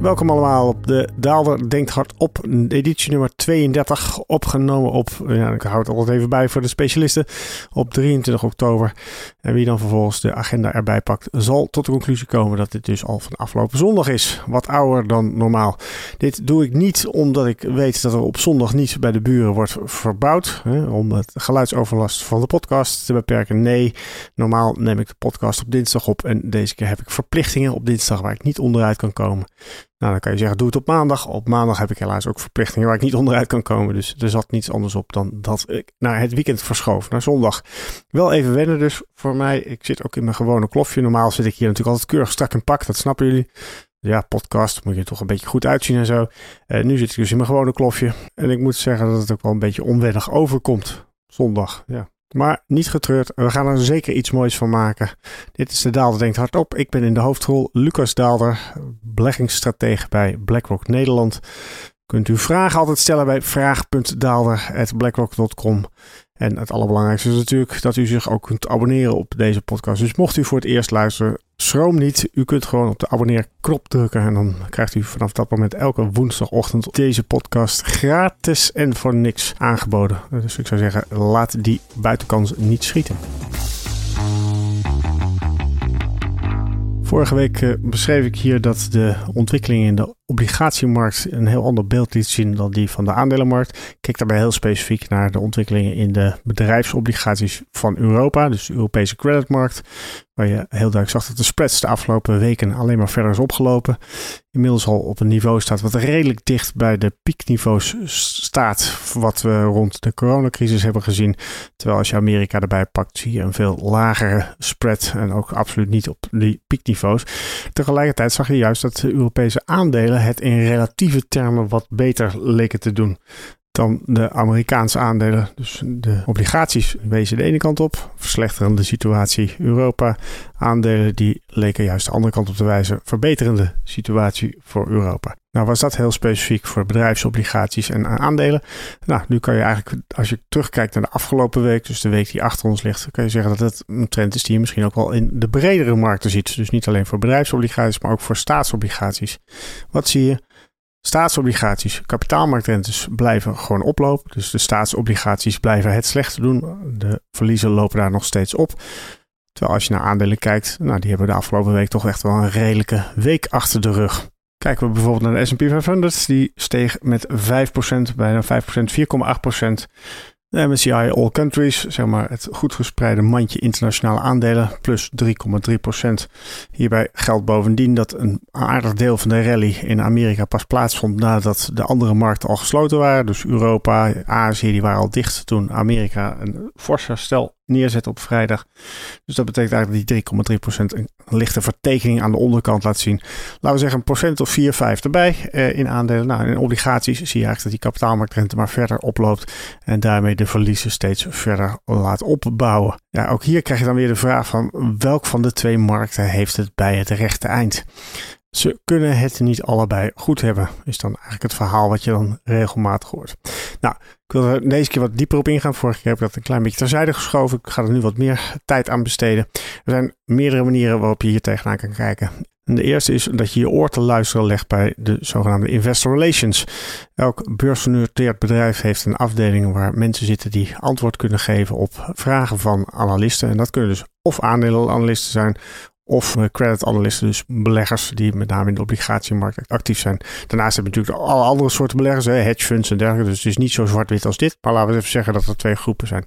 Welkom allemaal op de Daalder Denkt Hard op, editie nummer 32, opgenomen op, ja, ik hou het altijd even bij voor de specialisten, op 23 oktober. En wie dan vervolgens de agenda erbij pakt, zal tot de conclusie komen dat dit dus al van afgelopen zondag is. Wat ouder dan normaal. Dit doe ik niet omdat ik weet dat er op zondag niet bij de buren wordt verbouwd, hè, om het geluidsoverlast van de podcast te beperken. Nee, normaal neem ik de podcast op dinsdag op en deze keer heb ik verplichtingen op dinsdag waar ik niet onderuit kan komen. Nou, dan kan je zeggen, doe het op maandag. Op maandag heb ik helaas ook verplichtingen waar ik niet onderuit kan komen. Dus er zat niets anders op dan dat ik naar het weekend verschoof, naar zondag. Wel even wennen dus voor mij. Ik zit ook in mijn gewone klofje. Normaal zit ik hier natuurlijk altijd keurig strak in pak, dat snappen jullie. Ja, podcast moet je toch een beetje goed uitzien en zo. Uh, nu zit ik dus in mijn gewone klofje. En ik moet zeggen dat het ook wel een beetje onwennig overkomt. Zondag, ja. Maar niet getreurd, we gaan er zeker iets moois van maken. Dit is de Daalder Denkt Hardop. Ik ben in de hoofdrol Lucas Daalder, beleggingsstratege bij BlackRock Nederland. Kunt u vragen altijd stellen bij vraag.daalder.blackrock.com. En het allerbelangrijkste is natuurlijk dat u zich ook kunt abonneren op deze podcast. Dus mocht u voor het eerst luisteren, schroom niet. U kunt gewoon op de abonneerknop drukken. En dan krijgt u vanaf dat moment elke woensdagochtend deze podcast gratis en voor niks aangeboden. Dus ik zou zeggen, laat die buitenkans niet schieten. Vorige week uh, beschreef ik hier dat de ontwikkeling in de obligatiemarkt een heel ander beeld liet zien dan die van de aandelenmarkt. Keek daarbij heel specifiek naar de ontwikkelingen in de bedrijfsobligaties van Europa, dus de Europese creditmarkt. Waar je heel duidelijk zag dat de spreads de afgelopen weken alleen maar verder is opgelopen. Inmiddels al op een niveau staat wat redelijk dicht bij de piekniveaus staat. Wat we rond de coronacrisis hebben gezien. Terwijl als je Amerika erbij pakt, zie je een veel lagere spread. En ook absoluut niet op die piekniveaus. Tegelijkertijd zag je juist dat de Europese aandelen het in relatieve termen wat beter leken te doen dan de Amerikaanse aandelen. Dus de obligaties wezen de ene kant op, verslechterende situatie Europa. Aandelen die leken juist de andere kant op te wijzen, verbeterende situatie voor Europa. Nou was dat heel specifiek voor bedrijfsobligaties en aandelen. Nou, nu kan je eigenlijk, als je terugkijkt naar de afgelopen week, dus de week die achter ons ligt, kan je zeggen dat het een trend is die je misschien ook wel in de bredere markten ziet. Dus niet alleen voor bedrijfsobligaties, maar ook voor staatsobligaties. Wat zie je? Staatsobligaties, kapitaalmarktrentes blijven gewoon oplopen. Dus de staatsobligaties blijven het slechte doen. De verliezen lopen daar nog steeds op. Terwijl als je naar aandelen kijkt, nou, die hebben de afgelopen week toch echt wel een redelijke week achter de rug. Kijken we bijvoorbeeld naar de S&P 500, die steeg met 5%, bijna 5%, 4,8%. De MSCI All Countries, zeg maar het goed gespreide mandje internationale aandelen, plus 3,3%. Hierbij geldt bovendien dat een aardig deel van de rally in Amerika pas plaatsvond nadat de andere markten al gesloten waren. Dus Europa, Azië, die waren al dicht toen Amerika een fors herstel neerzet op vrijdag. Dus dat betekent eigenlijk die 3,3% een lichte vertekening aan de onderkant laat zien. Laten we zeggen een procent of 4, 5 erbij eh, in aandelen. Nou, in obligaties zie je eigenlijk dat die kapitaalmarktrente maar verder oploopt en daarmee de verliezen steeds verder laat opbouwen. Ja, ook hier krijg je dan weer de vraag van welk van de twee markten heeft het bij het rechte eind? Ze kunnen het niet allebei goed hebben, is dan eigenlijk het verhaal wat je dan regelmatig hoort. Nou, ik wil er deze keer wat dieper op ingaan. Vorige keer heb ik dat een klein beetje terzijde geschoven. Ik ga er nu wat meer tijd aan besteden. Er zijn meerdere manieren waarop je hier tegenaan kan kijken. En de eerste is dat je je oor te luisteren legt bij de zogenaamde investor relations. Elk beursgenoteerd bedrijf heeft een afdeling waar mensen zitten die antwoord kunnen geven op vragen van analisten. En dat kunnen dus of aandelenanalisten zijn of eh, credit analisten, dus beleggers die met name in de obligatiemarkt actief zijn. Daarnaast hebben we natuurlijk alle andere soorten beleggers, hedge funds en dergelijke. Dus het is niet zo zwart-wit als dit. Maar laten we even zeggen dat er twee groepen zijn.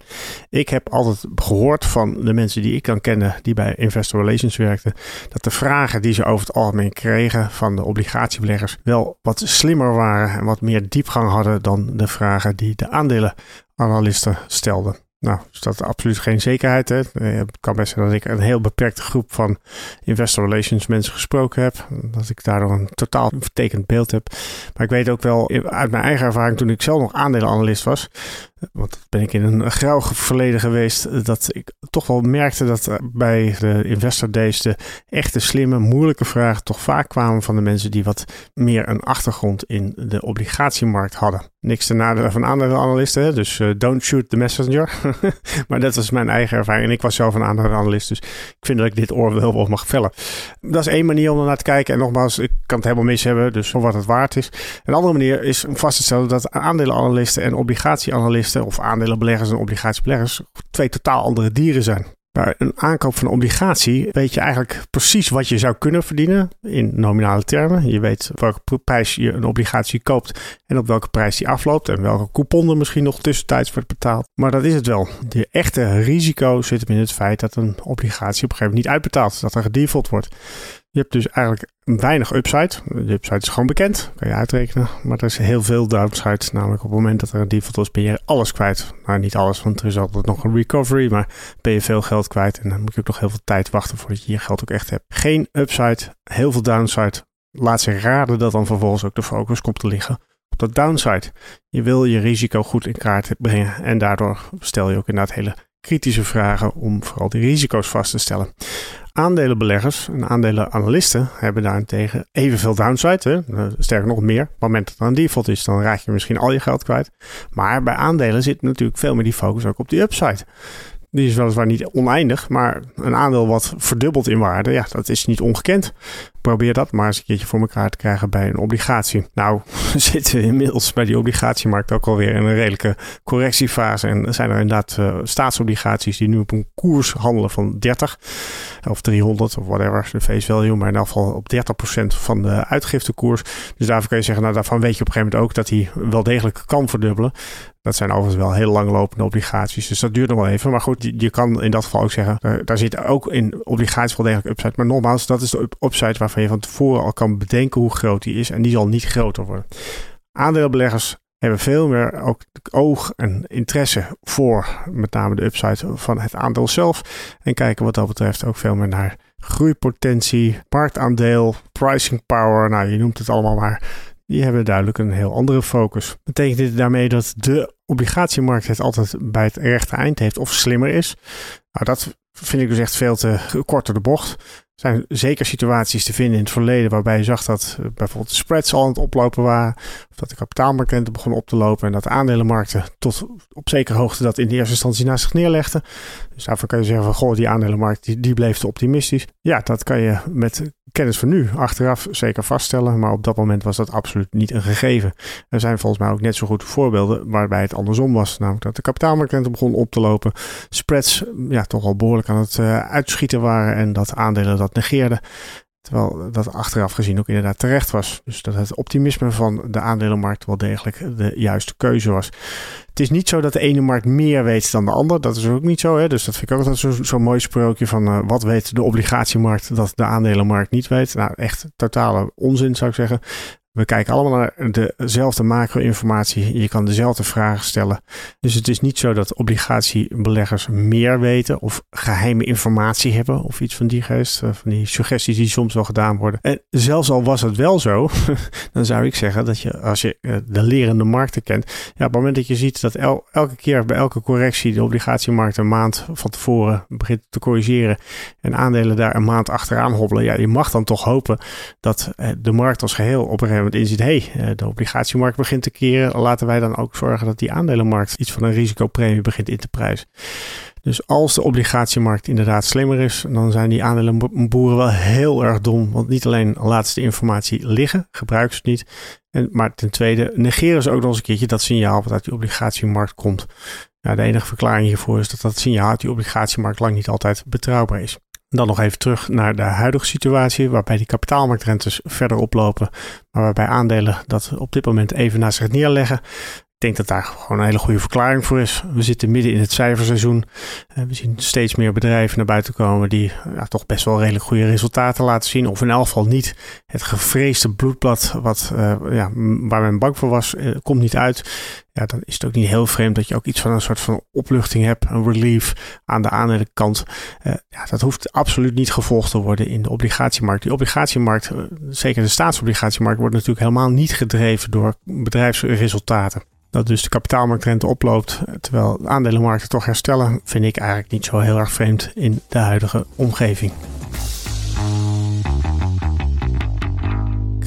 Ik heb altijd gehoord van de mensen die ik kan kennen, die bij Investor Relations werkten, dat de vragen die ze over het algemeen kregen van de obligatiebeleggers wel wat slimmer waren en wat meer diepgang hadden dan de vragen die de aandelenanalisten stelden. Nou, is dat absoluut geen zekerheid. Hè? Eh, het kan best zijn dat ik een heel beperkte groep van investor relations mensen gesproken heb. Dat ik daardoor een totaal vertekend beeld heb. Maar ik weet ook wel uit mijn eigen ervaring toen ik zelf nog aandelenanalist was. Want ben ik in een grauw verleden geweest. Dat ik toch wel merkte dat bij de investor days de echte slimme, moeilijke vragen toch vaak kwamen van de mensen die wat meer een achtergrond in de obligatiemarkt hadden. Niks ten nadele van andere analisten, dus don't shoot the messenger. maar dat was mijn eigen ervaring. En ik was zelf een aandelenanalist, dus ik vind dat ik dit oor wel, wel mag vellen. Dat is één manier om er naar te kijken. En nogmaals, ik kan het helemaal mis hebben, dus voor wat het waard is. Een andere manier is om vast te stellen dat aandelenanalisten en obligatieanalisten, of aandelenbeleggers en obligatiebeleggers, twee totaal andere dieren zijn. Bij een aankoop van een obligatie weet je eigenlijk precies wat je zou kunnen verdienen in nominale termen. Je weet welke prijs je een obligatie koopt en op welke prijs die afloopt en welke coupon er misschien nog tussentijds wordt betaald. Maar dat is het wel. De echte risico zit hem in het feit dat een obligatie op een gegeven moment niet uitbetaalt, dat er gedefault wordt. Je hebt dus eigenlijk weinig upside. De upside is gewoon bekend, kan je uitrekenen. Maar er is heel veel downside. Namelijk op het moment dat er een default is, ben je alles kwijt. Nou, niet alles, want er is altijd nog een recovery. Maar ben je veel geld kwijt. En dan moet je ook nog heel veel tijd wachten voordat je je geld ook echt hebt. Geen upside, heel veel downside. Laat zich raden dat dan vervolgens ook de focus komt te liggen op de downside. Je wil je risico goed in kaart brengen. En daardoor stel je ook inderdaad hele kritische vragen om vooral die risico's vast te stellen. Aandelenbeleggers en aandelenanalisten hebben daarentegen evenveel downside. Hè? Eh, sterker nog meer. Op het moment dat er een default is, dan raak je misschien al je geld kwijt. Maar bij aandelen zit natuurlijk veel meer die focus ook op die upside. Die is weliswaar niet oneindig, maar een aandeel wat verdubbelt in waarde, ja, dat is niet ongekend. Probeer dat maar eens een keertje voor elkaar te krijgen bij een obligatie. Nou, we zitten inmiddels bij die obligatiemarkt ook alweer in een redelijke correctiefase. En zijn er inderdaad uh, staatsobligaties die nu op een koers handelen van 30 of 300 of whatever, de face value, maar in ieder geval op 30% van de uitgiftekoers. Dus daarvoor kun je zeggen, nou daarvan weet je op een gegeven moment ook dat hij wel degelijk kan verdubbelen. Dat zijn overigens wel heel langlopende obligaties. Dus dat duurt nog wel even. Maar goed, je, kan in dat geval ook zeggen. Daar, daar zit ook in obligaties wel degelijk upside. Maar nogmaals, dat is de upside waarvan je van tevoren al kan bedenken hoe groot die is. En die zal niet groter worden. Aandeelbeleggers hebben veel meer ook oog en interesse voor met name de upside van het aandeel zelf. En kijken wat dat betreft ook veel meer naar groeipotentie, marktaandeel, pricing power. Nou, je noemt het allemaal maar die hebben duidelijk een heel andere focus. Betekent dit daarmee dat de obligatiemarkt het altijd bij het rechte eind heeft of slimmer is? Nou, dat vind ik dus echt veel te kort door de bocht. Zijn zeker situaties te vinden in het verleden waarbij je zag dat eh, bijvoorbeeld de spreads al aan het oplopen waren. Of dat de kapitaalmarkten begonnen op te lopen en dat de aandelenmarkten tot op zekere hoogte dat in de eerste instantie naast zich neerlegden. Dus daarvoor kan je zeggen van goh, die aandelenmarkt die, bleef te optimistisch. Ja, dat kan je met kennis van nu achteraf zeker vaststellen, maar op dat moment was dat absoluut niet een gegeven. Er zijn volgens mij ook net zo goed voorbeelden waarbij het andersom was, namelijk dat de kapitaalmarkten begonnen op te lopen, spreads ja, toch al behoorlijk aan het uh, uitschieten waren en dat aandelen dat negeerden. Terwijl dat achteraf gezien ook inderdaad terecht was. Dus dat het optimisme van de aandelenmarkt wel degelijk de juiste keuze was. Het is niet zo dat de ene markt meer weet dan de ander. Dat is ook niet zo. Hè? Dus dat vind ik ook altijd zo'n zo mooi sprookje van uh, wat weet de obligatiemarkt dat de aandelenmarkt niet weet. Nou, echt totale onzin zou ik zeggen. We kijken allemaal naar dezelfde macro-informatie. Je kan dezelfde vragen stellen. Dus het is niet zo dat obligatiebeleggers meer weten of geheime informatie hebben of iets van die geest. Eh, van die suggesties die soms wel gedaan worden. En zelfs al was het wel zo, dan zou ik zeggen dat je als je eh, de lerende markten kent. Ja, op het moment dat je ziet dat elke keer bij elke correctie de obligatiemarkt een maand van tevoren begint te corrigeren. En aandelen daar een maand achteraan hobbelen. Ja, je mag dan toch hopen dat eh, de markt als geheel op een moment inziet, hé, hey, de obligatiemarkt begint te keren. Laten wij dan ook zorgen dat die aandelenmarkt iets van een risicopremie begint in te prijzen. Dus als de obligatiemarkt inderdaad slimmer is, dan zijn die aandelenboeren wel heel erg dom. Want niet alleen laten ze de informatie liggen, gebruiken ze het niet. En, maar ten tweede negeren ze ook nog eens een keertje dat signaal wat uit die obligatiemarkt komt. Ja, de enige verklaring hiervoor is dat dat signaal uit die obligatiemarkt lang niet altijd betrouwbaar is. Dan nog even terug naar de huidige situatie, waarbij die kapitaalmarktrentes verder oplopen, maar waarbij aandelen dat op dit moment even naast zich neerleggen. Denk dat daar gewoon een hele goede verklaring voor is. We zitten midden in het cijferseizoen. Eh, we zien steeds meer bedrijven naar buiten komen die ja, toch best wel redelijk goede resultaten laten zien. Of in elk geval niet het gevreesde bloedblad wat, uh, ja, waar men bang voor was, uh, komt niet uit. Ja, dan is het ook niet heel vreemd dat je ook iets van een soort van opluchting hebt, een relief aan de aandeelkant. Uh, ja, dat hoeft absoluut niet gevolgd te worden in de obligatiemarkt. Die obligatiemarkt, zeker de staatsobligatiemarkt, wordt natuurlijk helemaal niet gedreven door bedrijfsresultaten dat dus de kapitaalmarktrente oploopt, terwijl de aandelenmarkten toch herstellen, vind ik eigenlijk niet zo heel erg vreemd in de huidige omgeving.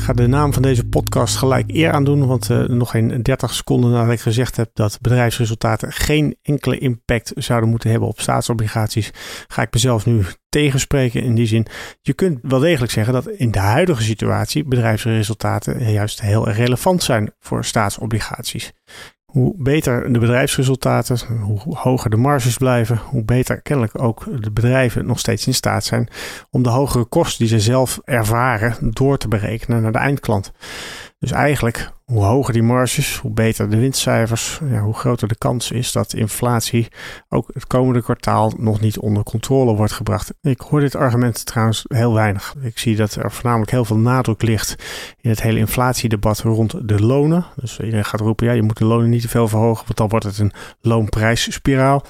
Ga de naam van deze podcast gelijk eer aan doen, want uh, nog geen 30 seconden nadat ik gezegd heb dat bedrijfsresultaten geen enkele impact zouden moeten hebben op staatsobligaties, ga ik mezelf nu tegenspreken in die zin. Je kunt wel degelijk zeggen dat in de huidige situatie bedrijfsresultaten juist heel relevant zijn voor staatsobligaties. Hoe beter de bedrijfsresultaten, hoe hoger de marges blijven, hoe beter kennelijk ook de bedrijven nog steeds in staat zijn om de hogere kosten die ze zelf ervaren door te berekenen naar de eindklant. Dus eigenlijk hoe hoger die marges, hoe beter de winstcijfers, ja, hoe groter de kans is dat inflatie ook het komende kwartaal nog niet onder controle wordt gebracht. Ik hoor dit argument trouwens heel weinig. Ik zie dat er voornamelijk heel veel nadruk ligt in het hele inflatiedebat rond de lonen. Dus iedereen gaat roepen, ja, je moet de lonen niet te veel verhogen, want dan wordt het een loonprijsspiraal.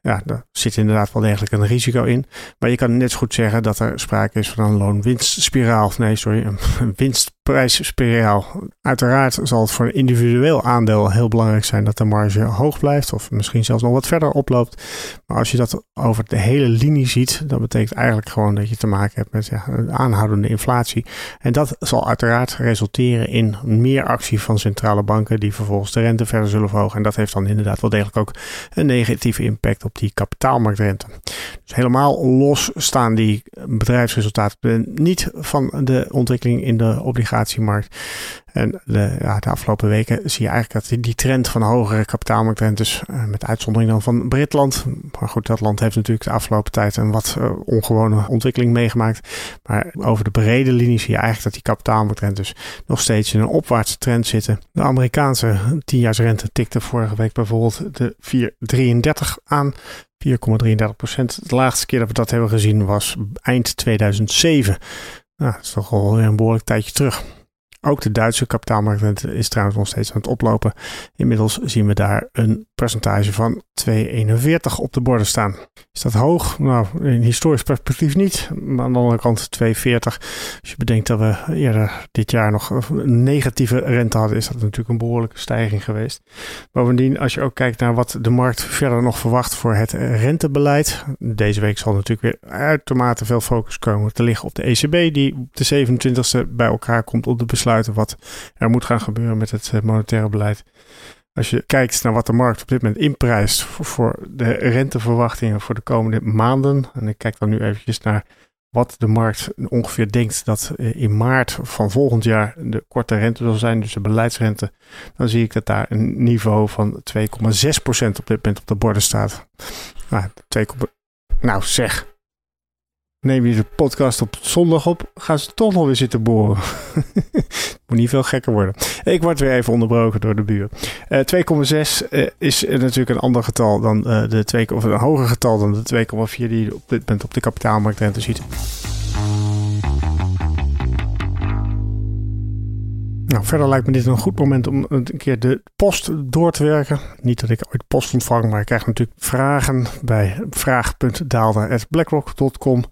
Ja, daar zit inderdaad wel degelijk een risico in. Maar je kan net zo goed zeggen dat er sprake is van een loonwinstspiraal. Nee, sorry, een winstprijsspiraal. Uiteraard zal het voor een individueel aandeel heel belangrijk zijn dat de marge hoog blijft of misschien zelfs nog wat verder oploopt. Maar als je dat over de hele linie ziet, dan betekent eigenlijk gewoon dat je te maken hebt met ja, aanhoudende inflatie. En dat zal uiteraard resulteren in meer actie van centrale banken die vervolgens de rente verder zullen verhogen. En dat heeft dan inderdaad wel degelijk ook een negatieve impact op die kapitaalmarktrente. Dus helemaal los staan die bedrijfsresultaten niet van de ontwikkeling in de obligatiemarkt. En de, afgelopen weken zie je eigenlijk dat die trend van hogere kapitaalmarktrentes, uh, met uitzondering dan van Britland, maar goed, dat land heeft natuurlijk de afgelopen tijd een wat uh, ongewone ontwikkeling meegemaakt. Maar over de brede linie zie je eigenlijk dat die kapitaalmarktrentes nog steeds in een opwaartse trend zitten. De Amerikaanse 10-jaarsrente tikte vorige week bijvoorbeeld de 4,33 aan. 4,33 procent. De laatste keer dat we dat hebben gezien was eind 2007. Nou, dat is toch al een behoorlijk tijdje terug. Ook de Duitse kapitaalmarkt is trouwens nog steeds aan het oplopen. Inmiddels zien we daar een percentage van 2,41 op de borden staan. Is dat hoog? Nou, in historisch perspectief niet. Maar aan de andere kant 2,40. Als je bedenkt dat we eerder dit jaar nog een negatieve rente hadden, is dat natuurlijk een behoorlijke stijging geweest. Bovendien, als je ook kijkt naar wat de markt verder nog verwacht voor het rentebeleid. Deze week zal natuurlijk weer uitermate veel focus komen te liggen op de ECB, die op de 27e bij elkaar komt om te wat er moet gaan gebeuren met het monetaire beleid. Als je kijkt naar wat de markt op dit moment inprijst voor, de renteverwachtingen voor de komende maanden. En ik kijk dan nu eventjes naar wat de markt ongeveer denkt dat eh, in maart van volgend jaar de korte rente zal zijn, dus de beleidsrente, dan zie ik dat daar een niveau van 2,6% op dit moment op de borden staat. Nou, 2, nou zeg, neem je de podcast op zondag op, gaan ze toch nog weer zitten boren. Moet niet veel gekker worden. Ik word weer even onderbroken door de buur. Uh, 2,6 uh, is natuurlijk een ander getal dan uh, de 2, of een hoger getal dan de 2,4 die je op dit moment op de kapitaalmarktrente ziet. Nou, verder lijkt me dit een goed moment om een keer de post door te werken. Niet dat ik ooit post ontvang, maar ik krijg natuurlijk vragen bij vraag.daalder.blackrock.com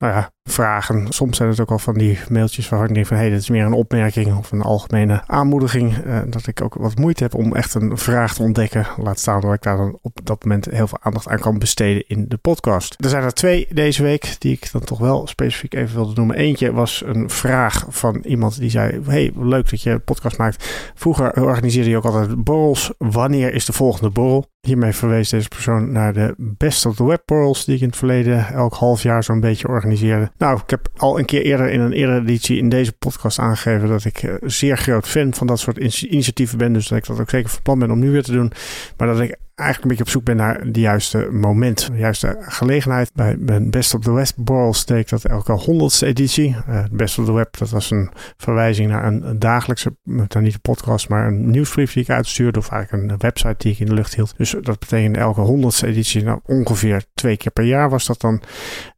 nou ja, vragen. Soms zijn het ook al van die mailtjes waar ik denk van hé, hey, dit is meer een opmerking of een algemene aanmoediging. Uh, dat ik ook wat moeite heb om echt een vraag te ontdekken. Laat staan dat ik daar dan op dat moment heel veel aandacht aan kan besteden in de podcast. Er zijn er twee deze week die ik dan toch wel specifiek even wilde noemen. Eentje was een vraag van iemand die zei: Hey, leuk dat je podcast maakt. Vroeger organiseerde je ook altijd borrels. Wanneer is de volgende borrel? Hiermee verwees deze persoon naar de Best of the Web borrels die ik in het verleden elk half jaar zo'n beetje organiseerde. Nou, ik heb al een keer eerder in een eerdere editie in deze podcast aangegeven dat ik uh, zeer groot fan van dat soort initiatieven ben. Dus dat ik dat ook zeker van plan ben om nu weer te doen. Maar dat ik eigenlijk een beetje op zoek ben naar de juiste moment, de juiste gelegenheid. Bij mijn Best of the West Borrels deed ik dat elke honderdste editie. Uh, Best of the Web, dat was een verwijzing naar een, dagelijkse, dan niet een podcast, maar een nieuwsbrief die ik uitstuurde. Of eigenlijk een website die ik in de lucht hield. Dus dat betekent elke honderdste editie, nou ongeveer twee keer per jaar was dat dan.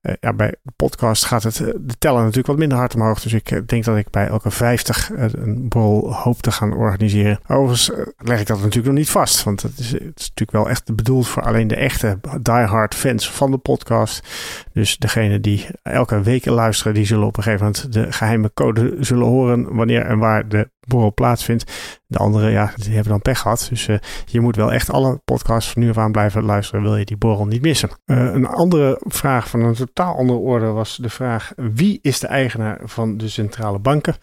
Uh, ja, bij de podcast gaat het de teller natuurlijk wat minder hard omhoog. Dus ik denk dat ik bij elke 50 een borrel hoop te gaan organiseren. Overigens leg ik dat natuurlijk nog niet vast, want het is, het is natuurlijk wel echt bedoeld voor alleen de echte diehard fans van de podcast. Dus degene die elke week luisteren, die zullen op een gegeven moment de geheime code zullen horen wanneer en waar de borrel plaatsvindt. De andere, ja, die hebben dan pech gehad. Dus uh, je moet wel echt alle podcasts van nu af aan blijven luisteren. Wil je die borrel niet missen? Uh, een andere vraag van een totaal andere orde was de vraag: wie is de eigenaar van de centrale banken?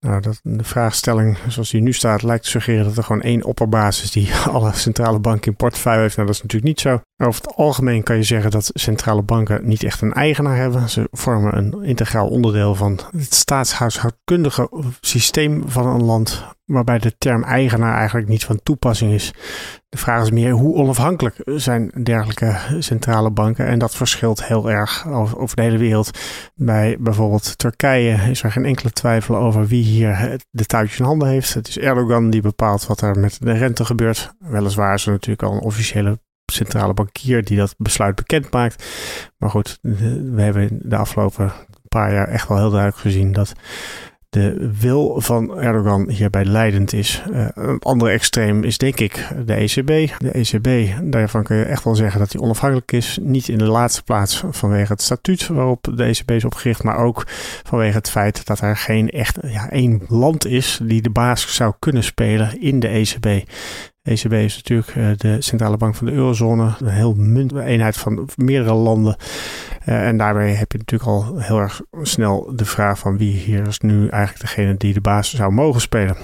Nou, dat, de vraagstelling zoals die nu staat lijkt te suggereren dat er gewoon één opperbasis die alle centrale banken in portefeuille heeft. Nou, dat is natuurlijk niet zo. Over het algemeen kan je zeggen dat centrale banken niet echt een eigenaar hebben. Ze vormen een integraal onderdeel van het staatshuishoudkundige systeem van een land, waarbij de term eigenaar eigenlijk niet van toepassing is. De vraag is meer hoe onafhankelijk zijn dergelijke centrale banken. En dat verschilt heel erg over, de hele wereld. Bij bijvoorbeeld Turkije is er geen enkele twijfel over wie hier de touwtjes in handen heeft. Het is Erdogan die bepaalt wat er met de rente gebeurt. Weliswaar is er natuurlijk al een officiële centrale bankier die dat besluit bekend maakt. Maar goed, we hebben de afgelopen paar jaar echt wel heel duidelijk gezien dat de wil van Erdogan hierbij leidend is. Uh, een andere extreem is denk ik de ECB. De ECB, daarvan kun je echt wel zeggen dat die onafhankelijk is. Niet in de laatste plaats vanwege het statuut waarop de ECB is opgericht, maar ook vanwege het feit dat er geen echt ja, één land is die de baas zou kunnen spelen in de ECB. ECB is natuurlijk eh, de centrale bank van de eurozone, een heel munt, eenheid van meerdere landen. Uh, en daarbij heb je natuurlijk al heel erg snel de vraag van wie hier is nu eigenlijk degene die de baas zou mogen spelen.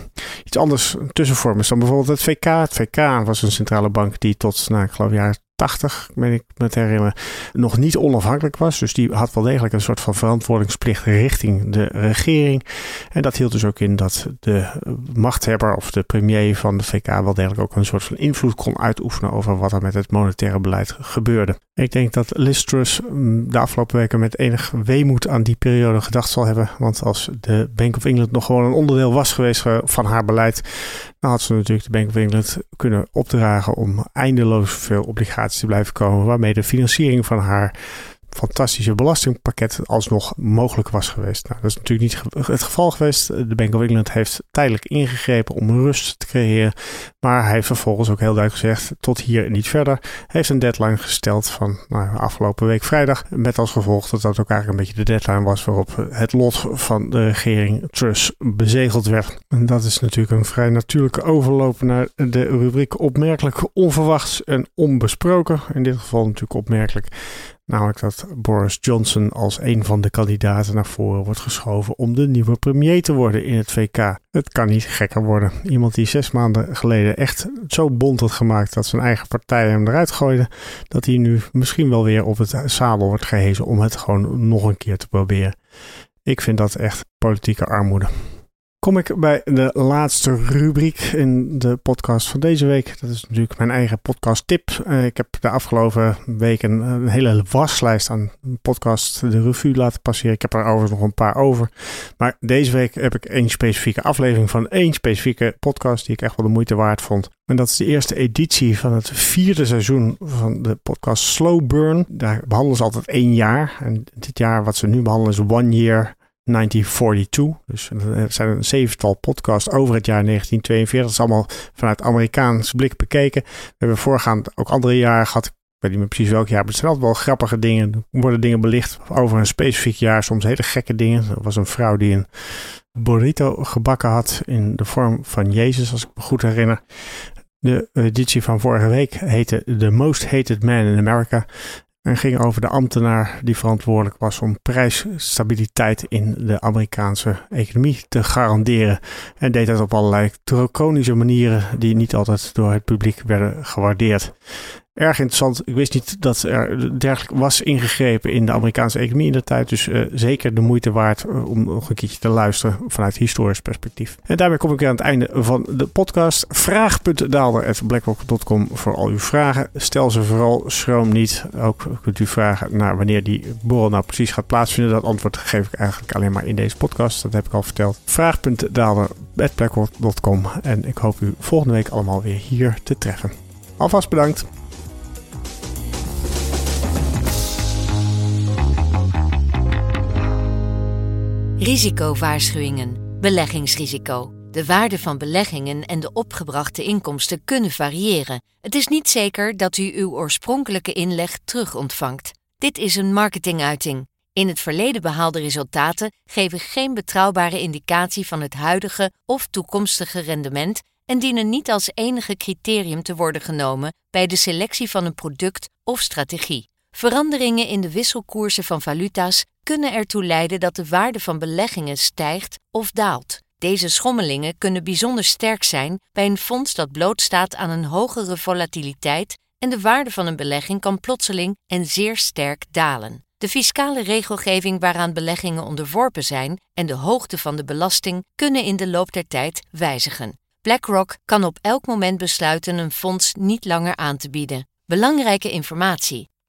Iets anders, tussenvorm is dan bijvoorbeeld het VK. Het VK was een centrale bank die tot, nou, ik geloof, jaar 80, ben ik me te herinneren, nog niet onafhankelijk was. Dus die had wel degelijk een soort van verantwoordingsplicht richting de regering. En dat hield dus ook in dat de machthebber of de premier van de VK wel degelijk ook een soort van invloed kon uitoefenen over wat er met het monetaire beleid gebeurde. Ik denk dat Liz Truss mm, de afgelopen weken met enig weemoed aan die periode gedacht zal hebben. Want als de Bank of England nog gewoon een onderdeel was geweest van haar beleid, had ze natuurlijk de Bank of England kunnen opdragen om eindeloos veel obligaties te blijven komen, waarmee de financiering van haar fantastische belastingpakket alsnog mogelijk was geweest. Nou, dat is natuurlijk niet het geval geweest. De Bank of England heeft tijdelijk ingegrepen om rust te creëren. Maar hij heeft vervolgens ook heel duidelijk gezegd: tot hier en niet verder. Hij heeft een deadline gesteld van nou, afgelopen week vrijdag. Met als gevolg dat dat ook eigenlijk een beetje de deadline was waarop het lot van de regering Truss bezegeld werd. En dat is natuurlijk een vrij natuurlijke overloop naar de rubriek opmerkelijk onverwachts en onbesproken. In dit geval natuurlijk opmerkelijk Namelijk dat Boris Johnson als een van de kandidaten naar voren wordt geschoven om de nieuwe premier te worden in het VK. Het kan niet gekker worden. Iemand die zes maanden geleden echt zo bond had gemaakt dat zijn eigen partij hem eruit gooide, dat hij nu misschien wel weer op het zadel wordt gehezen om het gewoon nog een keer te proberen. Ik vind dat echt politieke armoede kom ik bij de laatste rubriek in de podcast van deze week. Dat is natuurlijk mijn eigen podcast tip. Uh, ik heb de afgelopen weken een hele waslijst aan podcast de revue laten passeren. Ik heb er overigens nog een paar over. Maar deze week heb ik één specifieke aflevering van één specifieke podcast die ik echt wel de moeite waard vond. En dat is de eerste editie van het vierde seizoen van de podcast Slow Burn. Daar behandelen ze altijd één jaar. En dit jaar wat ze nu behandelen is One Year 1942. Dus er zijn een zevental podcasts over het jaar 1942. Dat is allemaal vanuit Amerikaans blik bekeken. We hebben voorgaand ook andere jaren gehad. Ik weet niet meer precies welk jaar, maar het zijn altijd wel grappige dingen. Er worden dingen belicht over een specifiek jaar, soms hele gekke dingen. Er was een vrouw die een burrito gebakken had in de vorm van Jezus, als ik me goed herinner. De editie van vorige week heette The Most Hated Man in America. En ging over de ambtenaar die verantwoordelijk was om prijsstabiliteit in de Amerikaanse economie te garanderen. En deed dat op allerlei draconische manieren die niet altijd door het publiek werden gewaardeerd erg interessant. Ik wist niet dat er dergelijk was ingegrepen in de Amerikaanse economie in de tijd. Dus uh, zeker de moeite waard uh, om nog een keertje te luisteren vanuit historisch perspectief. En daarmee kom ik weer aan het einde van de podcast. Vraag.daalder.blackrock.com voor al uw vragen. Stel ze vooral, schroom niet. Ook kunt u vragen naar wanneer die borrel nou precies gaat plaatsvinden. Dat antwoord geef ik eigenlijk alleen maar in deze podcast. Dat heb ik al verteld. Vraag.daalder.blackrock.com En ik hoop u volgende week allemaal weer hier te treffen. Alvast bedankt. Risicowaarschuwingen. Beleggingsrisico. De waarde van beleggingen en de opgebrachte inkomsten kunnen variëren. Het is niet zeker dat u uw oorspronkelijke inleg terug ontvangt. Dit is een marketinguiting. In het verleden behaalde resultaten geven geen betrouwbare indicatie van het huidige of toekomstige rendement en dienen niet als enige criterium te worden genomen bij de selectie van een product of strategie. Veranderingen in de wisselkoersen van valuta's kunnen ertoe leiden dat de waarde van beleggingen stijgt of daalt. Deze schommelingen kunnen bijzonder sterk zijn bij een fonds dat blootstaat aan een hogere volatiliteit en de waarde van een belegging kan plotseling en zeer sterk dalen. De fiscale regelgeving waaraan beleggingen onderworpen zijn en de hoogte van de belasting kunnen in de loop der tijd wijzigen. BlackRock kan op elk moment besluiten een fonds niet langer aan te bieden. Belangrijke informatie.